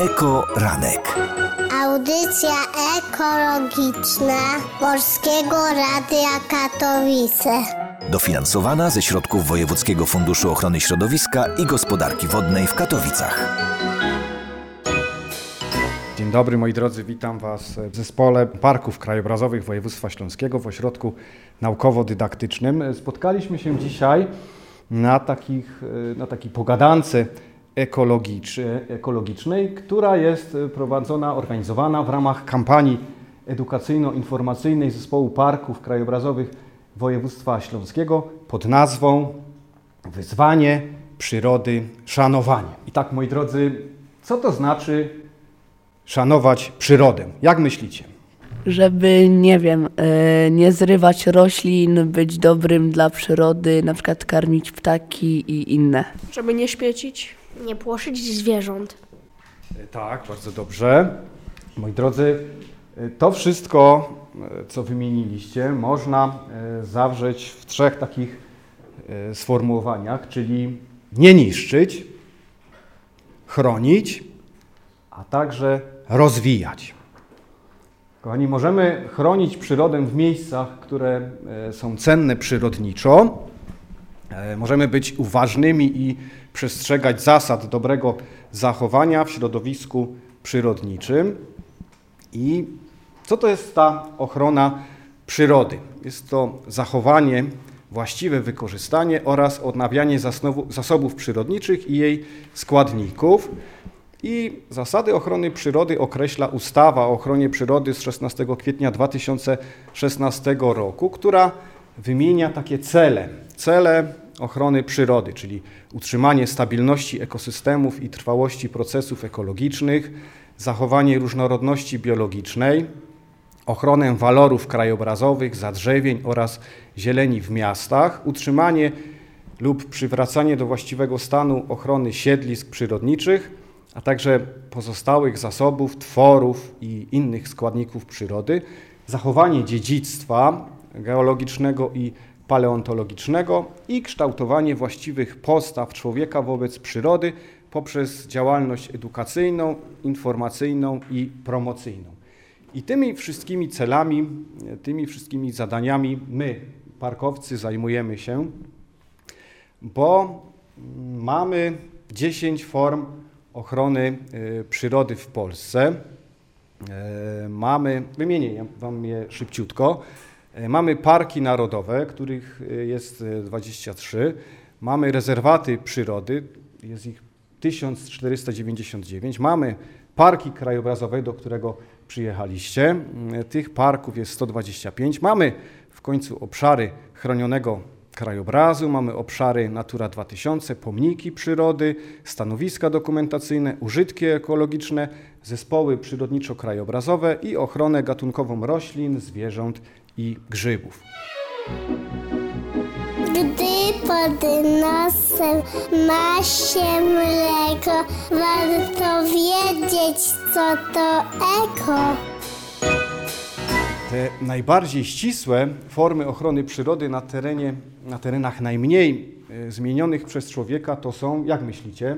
Eko Ranek. Audycja ekologiczna Polskiego Radia Katowice. Dofinansowana ze środków Wojewódzkiego Funduszu Ochrony Środowiska i Gospodarki Wodnej w Katowicach. Dzień dobry moi drodzy, witam Was w zespole Parków Krajobrazowych Województwa Śląskiego w ośrodku naukowo-dydaktycznym. Spotkaliśmy się dzisiaj na, takich, na takiej pogadance ekologicznej, ekologicznej, która jest prowadzona, organizowana w ramach kampanii edukacyjno-informacyjnej Zespołu Parków Krajobrazowych Województwa Śląskiego pod nazwą Wyzwanie Przyrody Szanowanie. I tak moi drodzy, co to znaczy szanować przyrodę? Jak myślicie? żeby, nie wiem, e, nie zrywać roślin, być dobrym dla przyrody, na przykład karmić ptaki i inne. Żeby nie śmiecić. Nie płoszyć zwierząt. Tak, bardzo dobrze. Moi drodzy, to wszystko, co wymieniliście, można e, zawrzeć w trzech takich e, sformułowaniach, czyli nie niszczyć, chronić, a także rozwijać. Kochani, możemy chronić przyrodę w miejscach, które e, są cenne przyrodniczo. Możemy być uważnymi i przestrzegać zasad dobrego zachowania w środowisku przyrodniczym. I co to jest ta ochrona przyrody? Jest to zachowanie, właściwe wykorzystanie oraz odnawianie zasobów przyrodniczych i jej składników. I zasady ochrony przyrody określa ustawa o ochronie przyrody z 16 kwietnia 2016 roku, która wymienia takie cele. Cele ochrony przyrody, czyli utrzymanie stabilności ekosystemów i trwałości procesów ekologicznych, zachowanie różnorodności biologicznej, ochronę walorów krajobrazowych, zadrzewień oraz zieleni w miastach, utrzymanie lub przywracanie do właściwego stanu ochrony siedlisk przyrodniczych, a także pozostałych zasobów, tworów i innych składników przyrody, zachowanie dziedzictwa geologicznego i paleontologicznego i kształtowanie właściwych postaw człowieka wobec przyrody poprzez działalność edukacyjną, informacyjną i promocyjną. I tymi wszystkimi celami, tymi wszystkimi zadaniami my, parkowcy, zajmujemy się, bo mamy 10 form ochrony y, przyrody w Polsce. Y, mamy, wymienię Wam je szybciutko. E, mamy parki narodowe, których e, jest 23. E, mamy rezerwaty przyrody, jest ich 1499. Mamy parki krajobrazowe, do którego przyjechaliście. Tych parków jest 125. Mamy w końcu obszary chronionego krajobrazu, mamy obszary Natura 2000, pomniki przyrody, stanowiska dokumentacyjne, użytki ekologiczne, zespoły przyrodniczo-krajobrazowe i ochronę gatunkową roślin, zwierząt i grzybów. Gdy pod nosem ma się mleko, warto wiedzieć, co to eko. Te najbardziej ścisłe formy ochrony przyrody na, terenie, na terenach najmniej e, zmienionych przez człowieka to są, jak myślicie,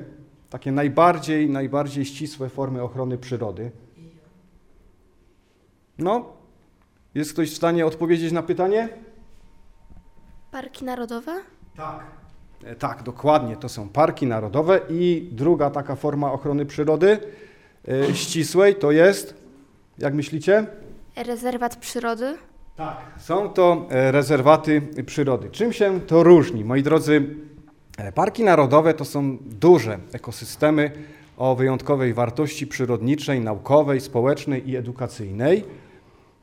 takie najbardziej, najbardziej ścisłe formy ochrony przyrody? No, jest ktoś w stanie odpowiedzieć na pytanie? Parki narodowe? Tak. E, tak, dokładnie. To są parki narodowe i druga taka forma ochrony przyrody e, ścisłej to jest, jak myślicie? Rezerwat przyrody? Tak, są to e, rezerwaty przyrody. Czym się to różni? Moi drodzy, parki narodowe to są duże ekosystemy o wyjątkowej wartości przyrodniczej, naukowej, społecznej i edukacyjnej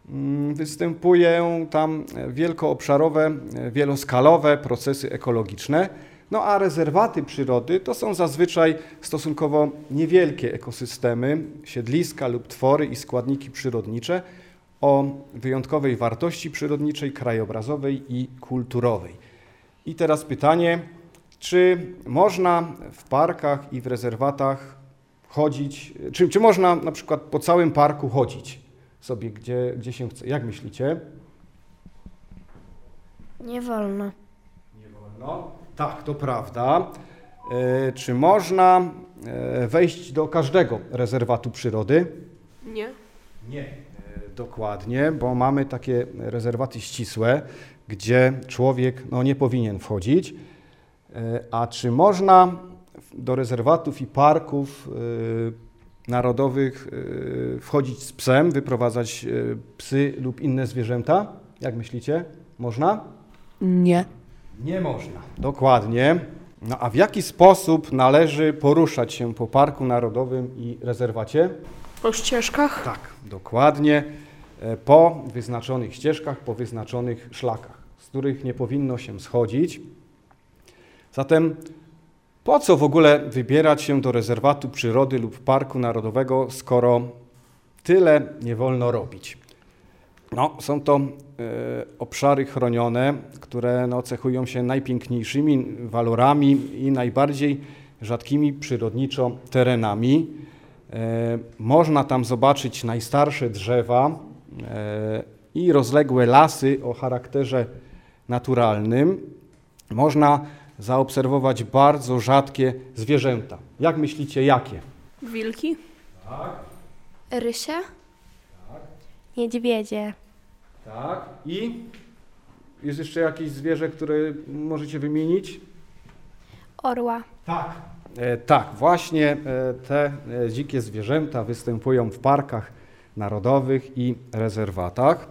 mm, występują tam wielkoobszarowe, wieloskalowe procesy ekologiczne. No a rezerwaty przyrody to są zazwyczaj stosunkowo niewielkie ekosystemy, siedliska lub twory i składniki przyrodnicze o wyjątkowej wartości przyrodniczej, krajobrazowej i kulturowej. I teraz pytanie, czy można w parkach i w rezerwatach chodzić, czy, czy można na przykład po całym parku chodzić sobie, gdzie, gdzie się chce? Jak myślicie? Nie wolno. Nie wolno. Tak, to prawda. E, czy można e, wejść do każdego rezerwatu przyrody? Nie. Nie. E, dokładnie, bo mamy takie rezerwaty ścisłe, gdzie człowiek no, nie powinien wchodzić. E, a czy można do rezerwatów i parków e, narodowych e, wchodzić z psem, wyprowadzać psy lub inne zwierzęta? Jak myślicie? Można? Nie. Nie można. Dokładnie. No a w jaki sposób należy poruszać się po Parku Narodowym i rezerwacie? Po ścieżkach? Tak, dokładnie. Po wyznaczonych ścieżkach, po wyznaczonych szlakach, z których nie powinno się schodzić. Zatem po co w ogóle wybierać się do rezerwatu przyrody lub parku narodowego, skoro tyle nie wolno robić? No, są to e, obszary chronione, które no, cechują się najpiękniejszymi walorami i najbardziej rzadkimi przyrodniczo terenami. E, można tam zobaczyć najstarsze drzewa e, i rozległe lasy o charakterze naturalnym. Można zaobserwować bardzo rzadkie zwierzęta. Jak myślicie, jakie? Wilki? Rysie? Niedźwiedzie. Tak. I jest jeszcze jakieś zwierzę, które możecie wymienić? Orła. Tak. E, tak, właśnie e, te e, dzikie zwierzęta występują w parkach narodowych i rezerwatach.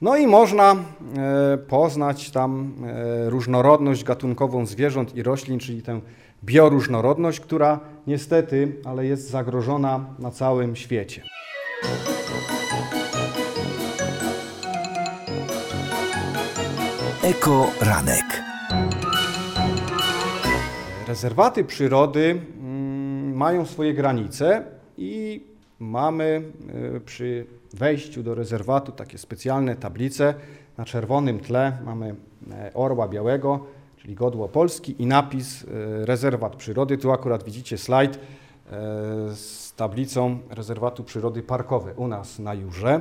No i można e, poznać tam e, różnorodność gatunkową zwierząt i roślin, czyli tę bioróżnorodność, która niestety, ale jest zagrożona na całym świecie. Eko Ranek. Rezerwaty przyrody mm, mają swoje granice i mamy y, przy wejściu do rezerwatu takie specjalne tablice. Na czerwonym tle mamy e, orła białego, czyli godło Polski i napis y, rezerwat przyrody. Tu akurat widzicie slajd e, z tablicą rezerwatu przyrody parkowe u nas na Jurze.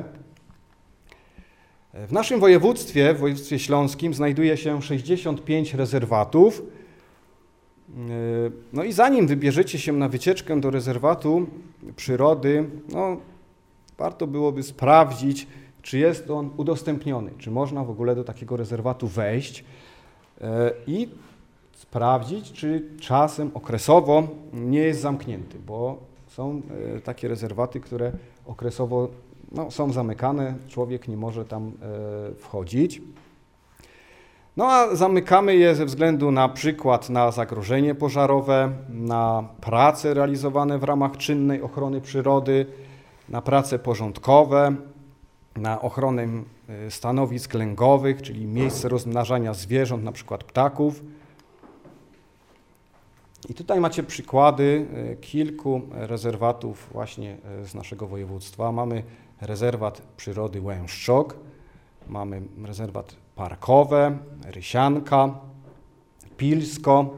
W naszym województwie, w województwie śląskim, znajduje się 65 rezerwatów. Yy, No i zanim wybierzecie się na wycieczkę do rezerwatu przyrody, no, warto byłoby sprawdzić, czy jest on udostępniony, czy można w ogóle do takiego rezerwatu wejść yy, i sprawdzić, czy czasem okresowo nie jest zamknięty, bo są yy, takie rezerwaty, które okresowo no, są zamykane, człowiek nie może tam e, wchodzić. No a zamykamy je ze względu na przykład na zagrożenie pożarowe, na prace realizowane w ramach czynnej ochrony przyrody, na prace porządkowe, na ochronę e, stanowisk lęgowych, czyli miejsce rozmnażania zwierząt, na przykład ptaków. I tutaj macie przykłady e, kilku rezerwatów właśnie e, z naszego województwa. Mamy rezerwat przyrody Łęszczok, mamy rezerwat parkowe, Rysianka, Pilsko,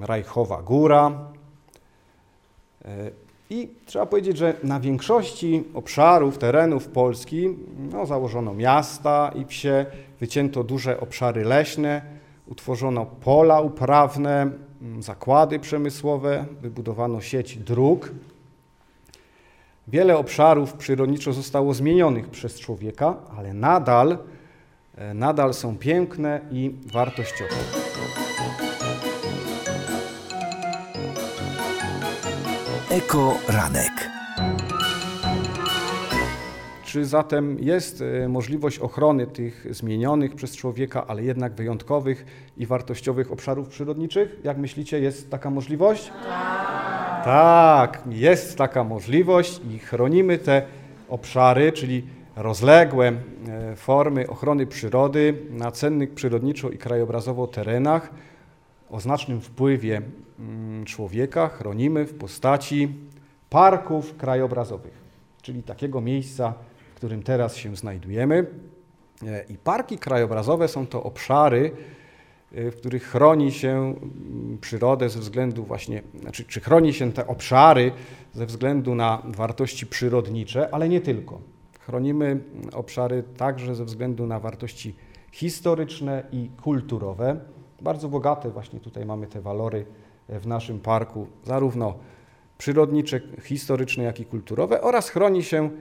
Rajchowa Góra. E, I trzeba powiedzieć, że na większości obszarów, terenów Polski no, założono miasta i wsie, wycięto duże obszary leśne, utworzono pola uprawne, zakłady przemysłowe, wybudowano sieć dróg. Wiele obszarów przyrodniczo zostało zmienionych przez człowieka, ale nadal, e, nadal są piękne i wartościowe. Eko Ranek. Czy zatem jest e, możliwość ochrony tych zmienionych przez człowieka, ale jednak wyjątkowych i wartościowych obszarów przyrodniczych? Jak myślicie, jest taka możliwość? Tak. Tak, jest taka możliwość i chronimy te obszary, czyli rozległe e, formy ochrony przyrody na cennych przyrodniczo i krajobrazowo terenach o znacznym wpływie mm, człowieka chronimy w postaci parków krajobrazowych, czyli takiego miejsca, w którym teraz się znajdujemy. E, I parki krajobrazowe są to obszary, w których chroni się mm, przyrodę ze względu właśnie, znaczy, czy chroni się te obszary ze względu na wartości przyrodnicze, ale nie tylko. Chronimy obszary także ze względu na wartości historyczne i kulturowe. Bardzo bogate właśnie tutaj mamy te walory w naszym parku, zarówno przyrodnicze, historyczne, jak i kulturowe oraz chroni się mm,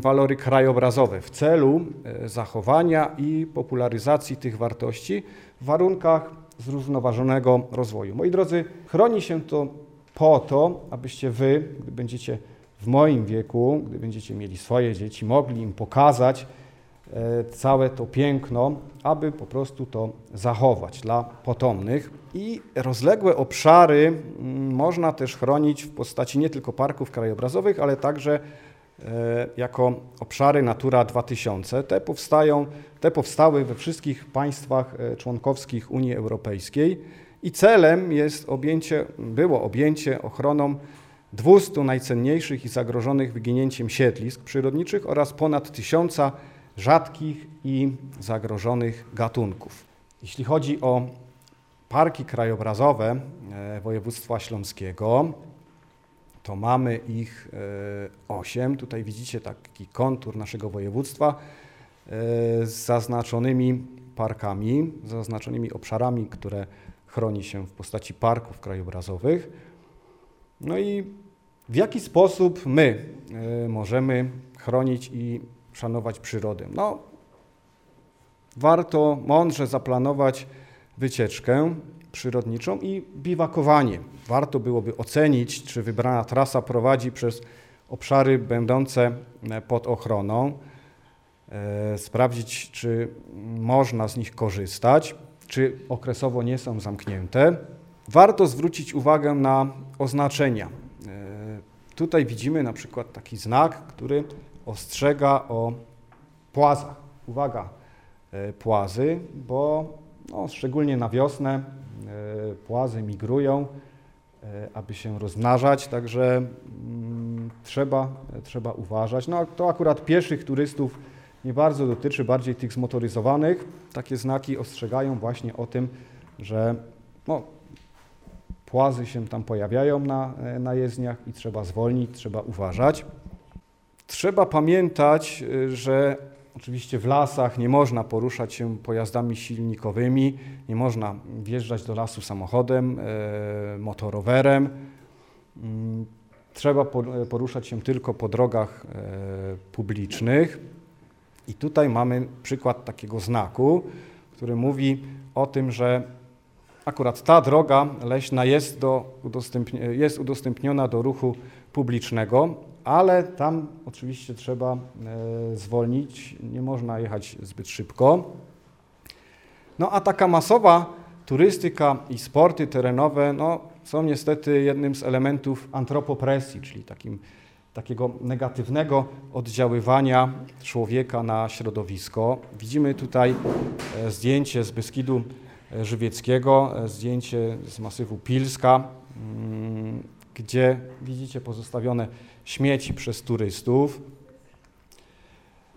walory krajobrazowe w celu e, zachowania i popularyzacji tych wartości w warunkach zrównoważonego rozwoju. Moi drodzy, chroni się to po to, abyście wy, gdy będziecie w moim wieku, gdy będziecie mieli swoje dzieci, mogli im pokazać e, całe to piękno, aby po prostu to zachować dla potomnych. I rozległe obszary mm, można też chronić w postaci nie tylko parków krajobrazowych, ale także jako obszary Natura 2000. Te powstają, te powstały we wszystkich państwach e, członkowskich Unii Europejskiej i celem jest objęcie, było objęcie ochroną 200 najcenniejszych i zagrożonych wyginięciem siedlisk przyrodniczych oraz ponad tysiąca rzadkich i zagrożonych gatunków. Jeśli chodzi o parki krajobrazowe e, województwa śląskiego, to mamy ich e, osiem. Tutaj widzicie taki kontur naszego województwa e, z zaznaczonymi parkami, zaznaczonymi obszarami, które chroni się w postaci parków krajobrazowych. No i w jaki sposób my y, możemy chronić i szanować przyrodę? No, warto mądrze zaplanować wycieczkę przyrodniczą i biwakowanie. Warto byłoby ocenić, czy wybrana trasa prowadzi przez obszary będące e, pod ochroną, e, sprawdzić, czy można z nich korzystać, czy okresowo nie są zamknięte. Warto zwrócić uwagę na oznaczenia. E, tutaj widzimy na przykład taki znak, który ostrzega o płazach. Uwaga, płazy, bo no, szczególnie na wiosnę e, płazy migrują, aby się rozmnażać, także mm, trzeba, trzeba uważać. No, to akurat pieszych turystów nie bardzo dotyczy, bardziej tych zmotoryzowanych. Takie znaki ostrzegają właśnie o tym, że no, płazy się tam pojawiają na, e, na jezdniach i trzeba zwolnić, trzeba uważać. Trzeba pamiętać, e, że oczywiście w lasach nie można poruszać się pojazdami silnikowymi, nie można wjeżdżać do lasu samochodem, e, motorowerem. Mm, trzeba poruszać się tylko po drogach publicznych. I tutaj mamy przykład takiego znaku, który mówi o tym, że akurat ta droga leśna jest, do udostępni jest udostępniona do ruchu publicznego, ale tam oczywiście trzeba e, zwolnić, nie można jechać zbyt szybko. No a taka masowa turystyka i sporty terenowe no, są niestety jednym z elementów antropopresji, czyli takim, takiego negatywnego oddziaływania człowieka na środowisko. Widzimy tutaj e, zdjęcie z Beskidu żywieckiego, e, zdjęcie z masywu Pilska, mm, gdzie widzicie pozostawione śmieci przez turystów.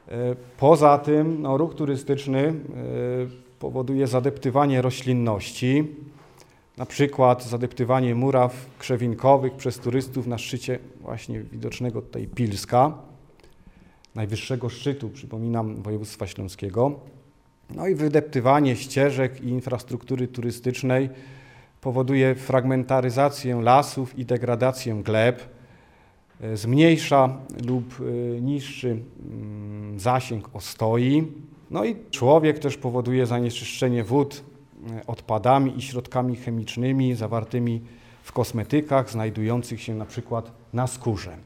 E, poza tym no, ruch turystyczny e, powoduje zadeptywanie roślinności, na przykład zadeptywanie muraw krzewinkowych przez turystów na szczycie właśnie widocznego tutaj Pilska, najwyższego szczytu, przypominam, województwa śląskiego. No i wydeptywanie ścieżek i infrastruktury turystycznej powoduje fragmentaryzację lasów i degradację gleb, e, zmniejsza lub e, niszczy mm, zasięg ostoi. No i człowiek też powoduje zanieczyszczenie wód e, odpadami i środkami chemicznymi zawartymi w kosmetykach znajdujących się na przykład na skórze.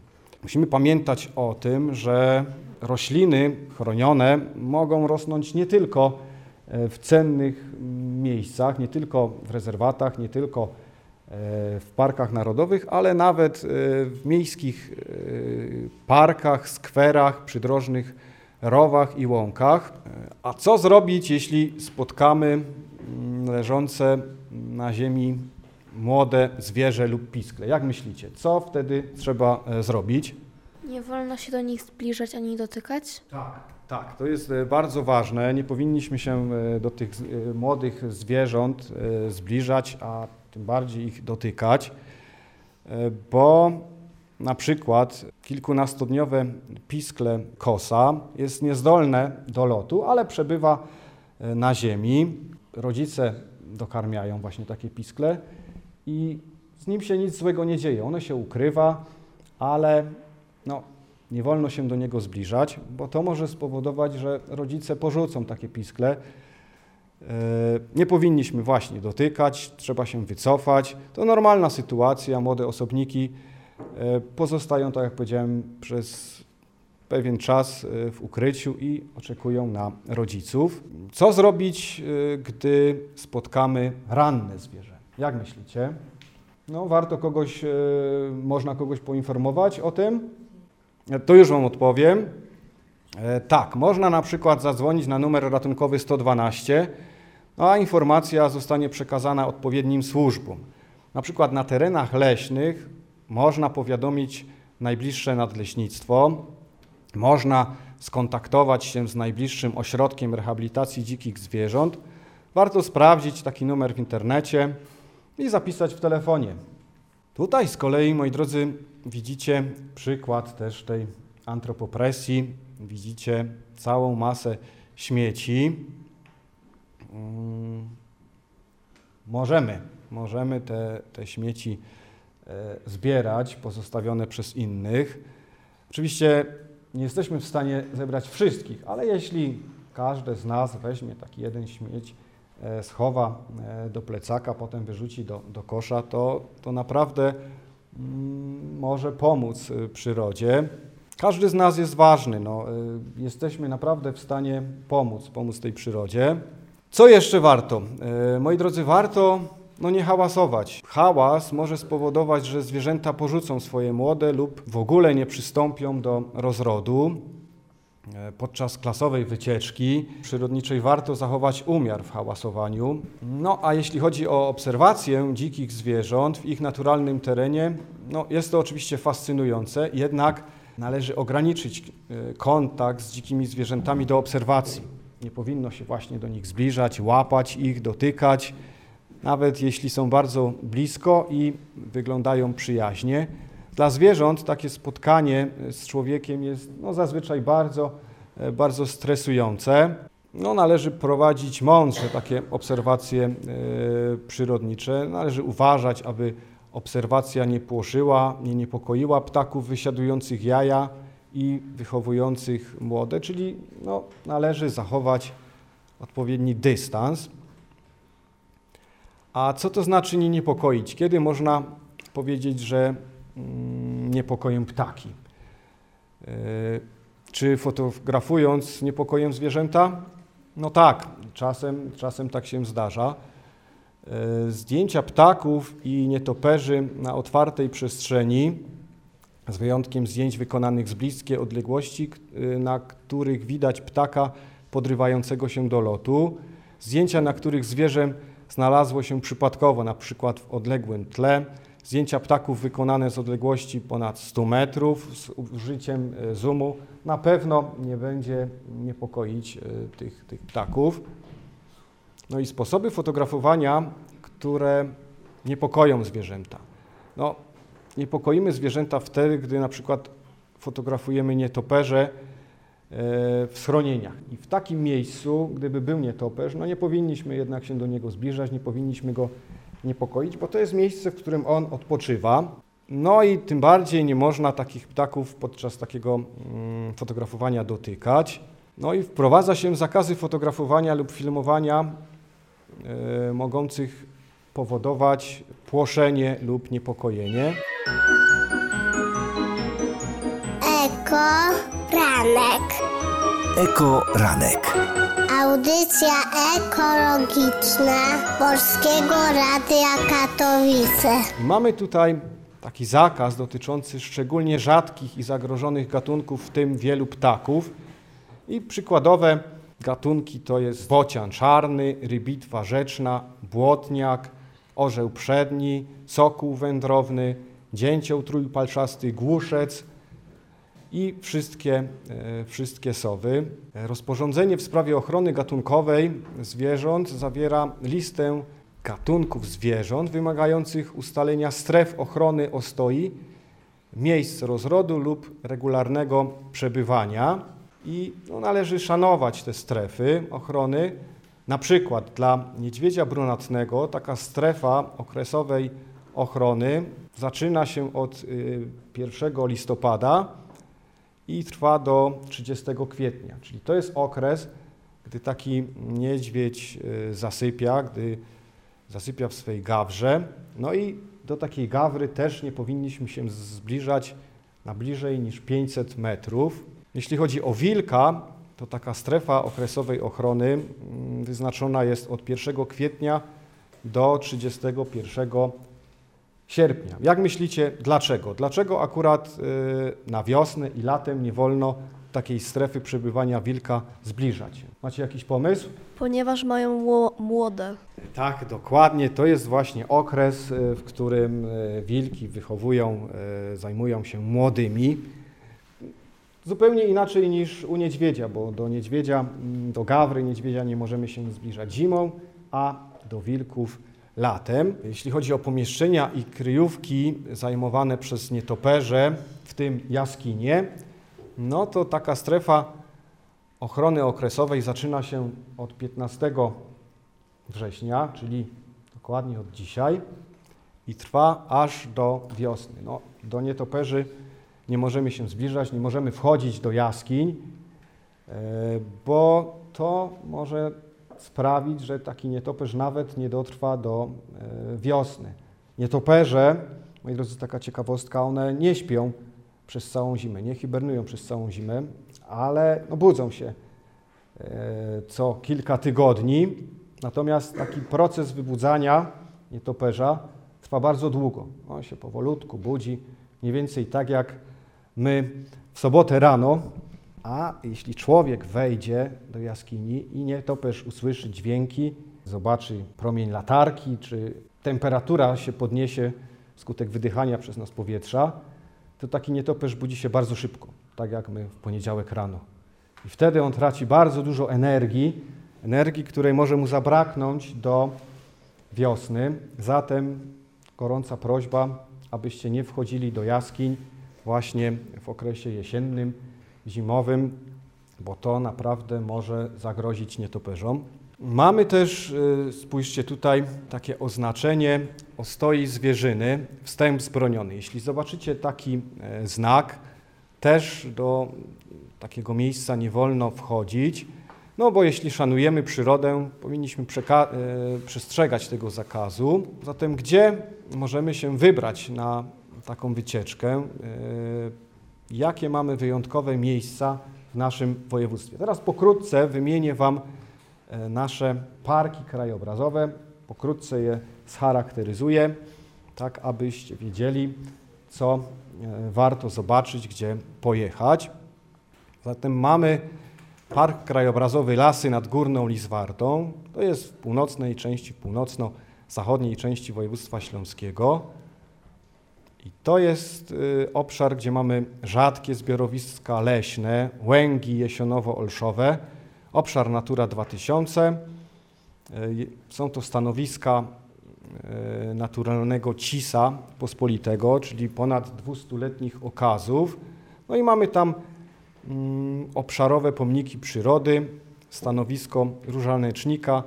Musimy pamiętać o tym, że rośliny chronione mogą rosnąć nie tylko w cennych miejscach, nie tylko w rezerwatach, nie tylko w parkach narodowych, ale nawet w miejskich parkach, skwerach, przydrożnych rowach i łąkach. A co zrobić, jeśli spotkamy mm, leżące na ziemi młode zwierzę lub piskle? Jak myślicie, co wtedy trzeba e, zrobić? Nie wolno się do nich zbliżać ani dotykać? Tak, tak, to jest e, bardzo ważne. Nie powinniśmy się e, do tych młodych zwierząt zbliżać, a tym bardziej ich dotykać, bo na przykład kilkunastodniowe piskle kosa jest niezdolne do lotu, ale przebywa e, na ziemi. Rodzice dokarmiają właśnie takie piskle i z nim się nic złego nie dzieje. Ono się ukrywa, ale no, nie wolno się do niego zbliżać, bo to może spowodować, że rodzice porzucą takie piskle. E, nie powinniśmy właśnie dotykać, trzeba się wycofać. To normalna sytuacja, młode osobniki E, pozostają, tak jak powiedziałem, przez pewien czas e, w ukryciu i oczekują na rodziców. Co zrobić, gdy spotkamy ranne zwierzę? Jak myślicie? No, warto kogoś, można kogoś poinformować o tym? To już Wam odpowiem. Tak, można na przykład zadzwonić na numer ratunkowy 112, no a informacja zostanie przekazana odpowiednim służbom. Na przykład na terenach leśnych można powiadomić najbliższe nadleśnictwo, można skontaktować się z najbliższym ośrodkiem rehabilitacji dzikich zwierząt. Warto sprawdzić taki numer w internecie i zapisać w telefonie. Tutaj z kolei, moi drodzy, widzicie przykład też tej antropopresji. Widzicie całą masę śmieci. Mm, możemy, możemy te, te śmieci E, zbierać pozostawione przez innych. Oczywiście nie jesteśmy w stanie zebrać wszystkich, ale jeśli każdy z nas weźmie taki jeden śmieć, e, schowa e, do plecaka, potem wyrzuci do, do kosza, to, to naprawdę może pomóc przyrodzie. Każdy z nas jest ważny. No, jesteśmy naprawdę w stanie pomóc, pomóc tej przyrodzie. Co jeszcze warto? Moi drodzy, warto no nie hałasować. Hałas może spowodować, że zwierzęta porzucą swoje młode lub w ogóle nie przystąpią do rozrodu. E, podczas klasowej wycieczki przyrodniczej warto zachować umiar w hałasowaniu. No a jeśli chodzi o obserwację dzikich zwierząt w ich naturalnym terenie, no jest to oczywiście fascynujące, jednak należy ograniczyć e, kontakt z dzikimi zwierzętami do obserwacji. Nie powinno się właśnie do nich zbliżać, łapać ich, dotykać nawet jeśli są bardzo blisko i wyglądają przyjaźnie. Dla zwierząt takie spotkanie z człowiekiem jest no, zazwyczaj bardzo, e, bardzo stresujące. No, należy prowadzić mądrze takie obserwacje e, przyrodnicze. Należy uważać, aby obserwacja nie płoszyła, nie niepokoiła ptaków wysiadujących jaja i wychowujących młode, czyli no, należy zachować odpowiedni dystans. A co to znaczy nie niepokoić? Kiedy można powiedzieć, że mm, niepokoją ptaki? E, czy fotografując niepokojem zwierzęta? No tak, czasem, czasem tak się zdarza. E, zdjęcia ptaków i nietoperzy na otwartej przestrzeni, z wyjątkiem zdjęć wykonanych z bliskiej odległości, e, na których widać ptaka podrywającego się do lotu, zdjęcia, na których zwierzę znalazło się przypadkowo, na przykład w odległym tle. Zdjęcia ptaków wykonane z odległości ponad 100 metrów z użyciem e, zoomu na pewno nie będzie niepokoić e, tych, tych ptaków. No i sposoby fotografowania, które niepokoją zwierzęta. No, niepokoimy zwierzęta wtedy, gdy na przykład fotografujemy nietoperze, E, w schronieniach. I w takim miejscu, gdyby był nietoperz, no nie powinniśmy jednak się do niego zbliżać, nie powinniśmy go niepokoić, bo to jest miejsce, w którym on odpoczywa. No i tym bardziej nie można takich ptaków podczas takiego mm, fotografowania dotykać. No i wprowadza się zakazy fotografowania lub filmowania e, mogących powodować płoszenie lub niepokojenie. Eko Ranek. Eko Ranek. Audycja ekologiczna Polskiego Radia Katowice. Mamy tutaj taki zakaz dotyczący szczególnie rzadkich i zagrożonych gatunków, w tym wielu ptaków. I przykładowe gatunki to jest bocian czarny, rybitwa rzeczna, błotniak, orzeł przedni, sokół wędrowny, dzięcioł trójpalczasty, głuszec i wszystkie, e, wszystkie sowy. Rozporządzenie w sprawie ochrony gatunkowej zwierząt zawiera listę gatunków zwierząt wymagających ustalenia stref ochrony ostoi, miejsc rozrodu lub regularnego przebywania i no, należy szanować te strefy ochrony. Na przykład dla niedźwiedzia brunatnego taka strefa okresowej ochrony zaczyna się od y, 1 listopada i trwa do 30 kwietnia, czyli to jest okres, gdy taki niedźwiedź y, zasypia, gdy zasypia w swej gawrze. No i do takiej gawry też nie powinniśmy się zbliżać na bliżej niż 500 metrów. Jeśli chodzi o wilka, to taka strefa okresowej ochrony mm, wyznaczona jest od 1 kwietnia do 31 sierpnia. Jak myślicie, dlaczego? Dlaczego akurat y, na wiosnę i latem nie wolno takiej strefy przebywania wilka zbliżać? Macie jakiś pomysł? Ponieważ mają młode. Tak, dokładnie. To jest właśnie okres, y, w którym y, wilki wychowują, zajmują się młodymi. Zupełnie inaczej niż u niedźwiedzia, bo do niedźwiedzia, mm, do gawry niedźwiedzia nie możemy się zbliżać zimą, a do wilków latem. Jeśli chodzi o pomieszczenia i kryjówki zajmowane przez nietoperze, w tym jaskinie, no to taka strefa ochrony okresowej zaczyna się od 15 września, czyli dokładnie od dzisiaj i trwa aż do wiosny. No, do nietoperzy nie możemy się zbliżać, nie możemy wchodzić do jaskiń, e, bo to może sprawić, że taki nietoperz nawet nie dotrwa do e, wiosny. Nietoperze, moi drodzy, taka ciekawostka, one nie śpią przez całą zimę, nie hibernują przez całą zimę, ale no, budzą się e, co kilka tygodni. Natomiast taki proces wybudzania nietoperza trwa bardzo długo. On się powolutku budzi, mniej więcej tak jak my w sobotę rano a jeśli człowiek wejdzie do jaskini i nietoperz usłyszy dźwięki, zobaczy promień latarki, czy temperatura się podniesie wskutek wydychania przez nas powietrza, to taki nietoperz budzi się bardzo szybko, tak jak my w poniedziałek rano. I wtedy on traci bardzo dużo energii, energii, której może mu zabraknąć do wiosny. Zatem gorąca prośba, abyście nie wchodzili do jaskiń właśnie w okresie jesiennym, zimowym, bo to naprawdę może zagrozić nietoperzom. Mamy też, y, spójrzcie tutaj, takie oznaczenie ostoi zwierzyny, wstęp zbroniony. Jeśli zobaczycie taki e, znak, też do takiego miejsca nie wolno wchodzić, no bo jeśli szanujemy przyrodę, powinniśmy e, przestrzegać tego zakazu. Zatem gdzie możemy się wybrać na taką wycieczkę? Jakie mamy wyjątkowe miejsca w naszym województwie. Teraz pokrótce wymienię Wam e, nasze parki krajobrazowe, pokrótce je scharakteryzuję, tak abyście wiedzieli, co e, warto zobaczyć, gdzie pojechać. Zatem mamy Park Krajobrazowy Lasy nad Górną Lizwardą. To jest w północnej części, północno-zachodniej części województwa śląskiego. I to jest y, obszar, gdzie mamy rzadkie zbiorowiska leśne, łęgi jesionowo-olszowe, obszar Natura 2000. Y, są to stanowiska y, naturalnego cisa pospolitego, czyli ponad 200-letnich okazów. No i mamy tam mm, obszarowe pomniki przyrody, stanowisko różanecznika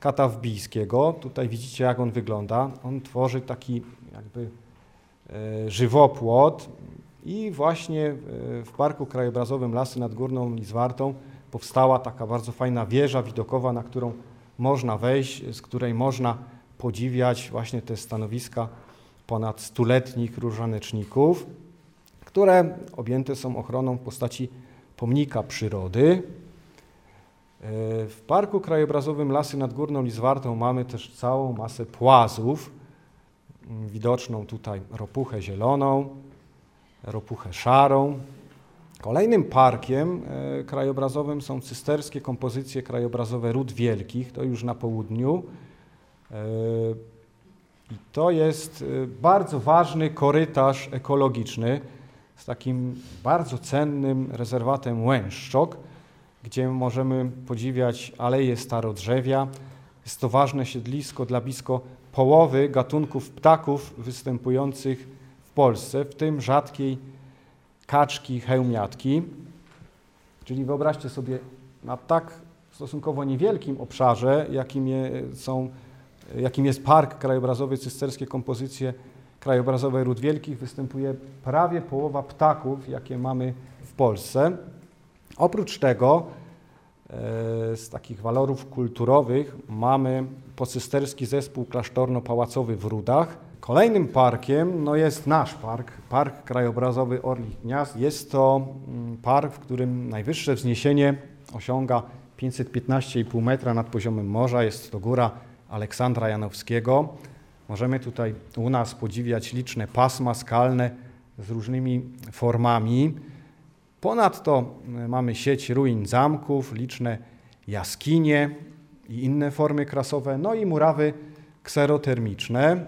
katawbijskiego. Tutaj widzicie, jak on wygląda. On tworzy taki jakby żywopłot i właśnie w Parku Krajobrazowym Lasy nad Górną Lizwartą powstała taka bardzo fajna wieża widokowa, na którą można wejść, z której można podziwiać właśnie te stanowiska ponad stuletnich różaneczników, które objęte są ochroną w postaci pomnika przyrody. W Parku Krajobrazowym Lasy nad Górną Lizwartą mamy też całą masę płazów. Widoczną tutaj ropuchę zieloną, ropuchę szarą. Kolejnym parkiem e, krajobrazowym są cysterskie kompozycje krajobrazowe Ród Wielkich, to już na południu. E, I to jest e, bardzo ważny korytarz ekologiczny z takim bardzo cennym rezerwatem Łęszczok, gdzie możemy podziwiać aleje starodrzewia. Jest to ważne siedlisko dla blisko połowy gatunków ptaków występujących w Polsce, w tym rzadkiej kaczki hełmiatki. Czyli wyobraźcie sobie na tak stosunkowo niewielkim obszarze, jakim, je, są, jakim jest Park Krajobrazowy Cysterskie Kompozycje Krajobrazowe Ród Wielkich, występuje prawie połowa ptaków, jakie mamy w Polsce. Oprócz tego z takich walorów kulturowych mamy pocysterski zespół klasztorno-pałacowy w Rudach. Kolejnym parkiem no jest nasz park, Park Krajobrazowy Orlich Gniazd. Jest to mm, park, w którym najwyższe wzniesienie osiąga 515,5 metra nad poziomem morza. Jest to góra Aleksandra Janowskiego. Możemy tutaj u nas podziwiać liczne pasma skalne z różnymi formami. Ponadto e, mamy sieć ruin zamków, liczne jaskinie i inne formy krasowe, no i murawy kserotermiczne,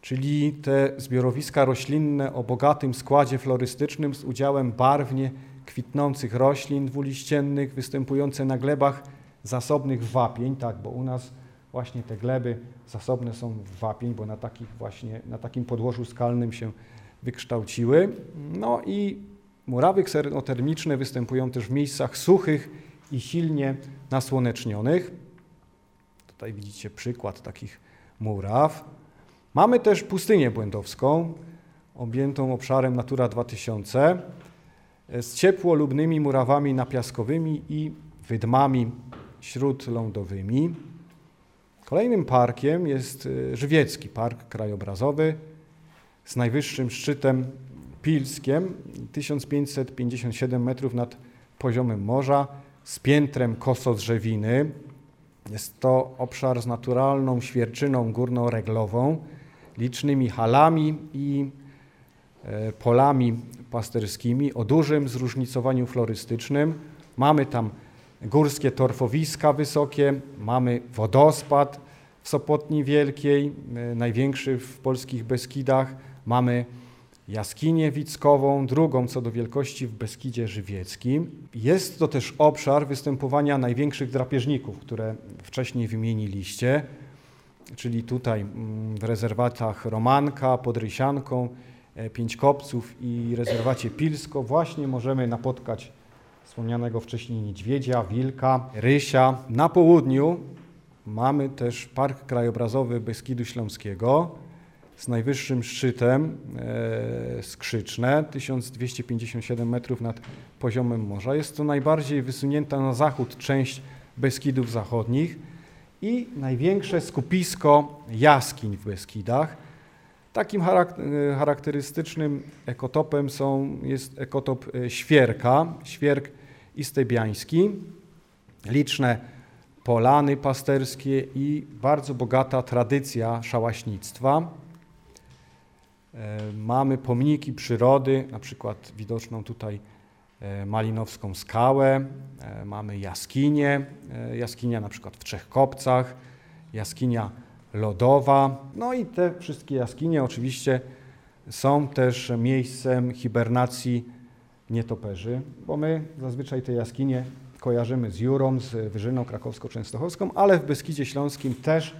czyli te zbiorowiska roślinne o bogatym składzie florystycznym z udziałem barwnie kwitnących roślin dwuliściennych występujące na glebach zasobnych wapień, tak, bo u nas właśnie te gleby zasobne są w wapień, bo na, takich właśnie, na takim podłożu skalnym się wykształciły. No i murawy ksenotermiczne występują też w miejscach suchych i silnie nasłonecznionych. Tutaj widzicie przykład takich muraw. Mamy też pustynię błędowską, objętą obszarem Natura 2000, z ciepłolubnymi murawami napiaskowymi i wydmami śródlądowymi. Kolejnym parkiem jest y, Żywiecki Park Krajobrazowy z najwyższym szczytem Pilskiem, 1557 metrów nad poziomem morza, z piętrem kosodrzewiny. Jest to obszar z naturalną świerczyną górnoreglową, licznymi halami i e, polami pasterskimi o dużym zróżnicowaniu florystycznym. Mamy tam górskie torfowiska wysokie, mamy wodospad w Sopotni Wielkiej, e, największy w polskich Beskidach, mamy jaskinię Wickową, drugą co do wielkości w Beskidzie Żywieckim. Jest to też obszar występowania największych drapieżników, które wcześniej wymieniliście, czyli tutaj mm, w rezerwatach Romanka, pod Rysianką, e, Pięć Kopców i rezerwacie Pilsko właśnie możemy napotkać wspomnianego wcześniej niedźwiedzia, wilka, rysia. Na południu mamy też Park Krajobrazowy Beskidu Śląskiego z najwyższym szczytem e, Skrzyczne, 1257 metrów nad poziomem morza. Jest to najbardziej wysunięta na zachód część Beskidów Zachodnich i największe skupisko jaskiń w Beskidach. Takim charakterystycznym ekotopem są, jest ekotop e, świerka, świerk istebiański, liczne polany pasterskie i bardzo bogata tradycja szałaśnictwa. E, mamy pomniki przyrody, na przykład widoczną tutaj e, Malinowską skałę, e, mamy jaskinię, jaskinia na przykład w Trzech Kopcach, jaskinia lodowa. No i te wszystkie jaskinie oczywiście są też miejscem hibernacji nietoperzy, bo my zazwyczaj te jaskinie kojarzymy z Jurą, z Wyżyną Krakowsko-Częstochowską, ale w Beskidzie Śląskim też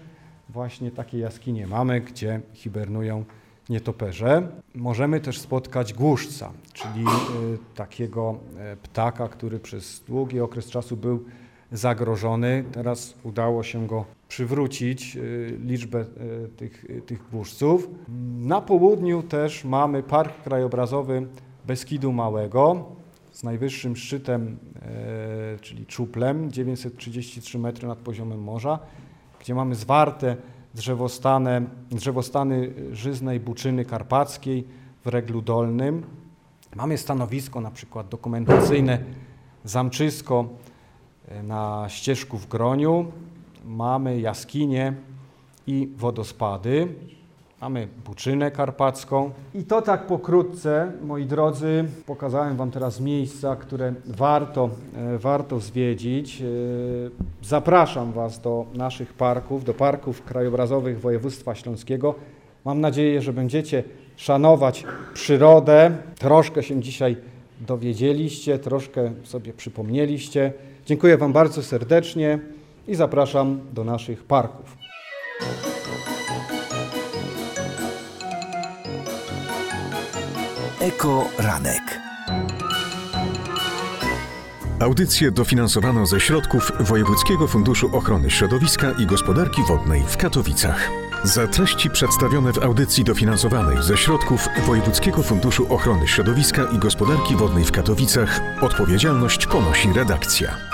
właśnie takie jaskinie mamy, gdzie hibernują nietoperze. Możemy też spotkać głuszca, czyli y, takiego e, ptaka, który przez długi okres czasu był zagrożony. Teraz udało się go przywrócić, y, liczbę tych, tych głuszców. Na południu też mamy Park Krajobrazowy Beskidu Małego z najwyższym szczytem, e, czyli czuplem, 933 metry nad poziomem morza, gdzie mamy zwarte drzewostane, drzewostany żyznej buczyny karpackiej w Reglu Dolnym. Mamy stanowisko na przykład dokumentacyjne Zamczysko E, Na ścieżku w Groniu mamy jaskinie i wodospady. Mamy Buczynę Karpacką. I to tak pokrótce, moi drodzy, pokazałem Wam teraz miejsca, które warto, e, warto zwiedzić. E, Zapraszam Was do naszych parków, do parków krajobrazowych województwa śląskiego. Mam nadzieję, że będziecie szanować przyrodę. Troszkę się dzisiaj dowiedzieliście, troszkę sobie przypomnieliście. Dziękuję Wam bardzo serdecznie i zapraszam do naszych parków. Eko Ranek. Audycję dofinansowano ze środków Wojewódzkiego Funduszu Ochrony Środowiska i Gospodarki Wodnej w Katowicach. Za treści przedstawione w audycji dofinansowanej ze środków Wojewódzkiego Funduszu Ochrony Środowiska i Gospodarki Wodnej w Katowicach odpowiedzialność ponosi redakcja.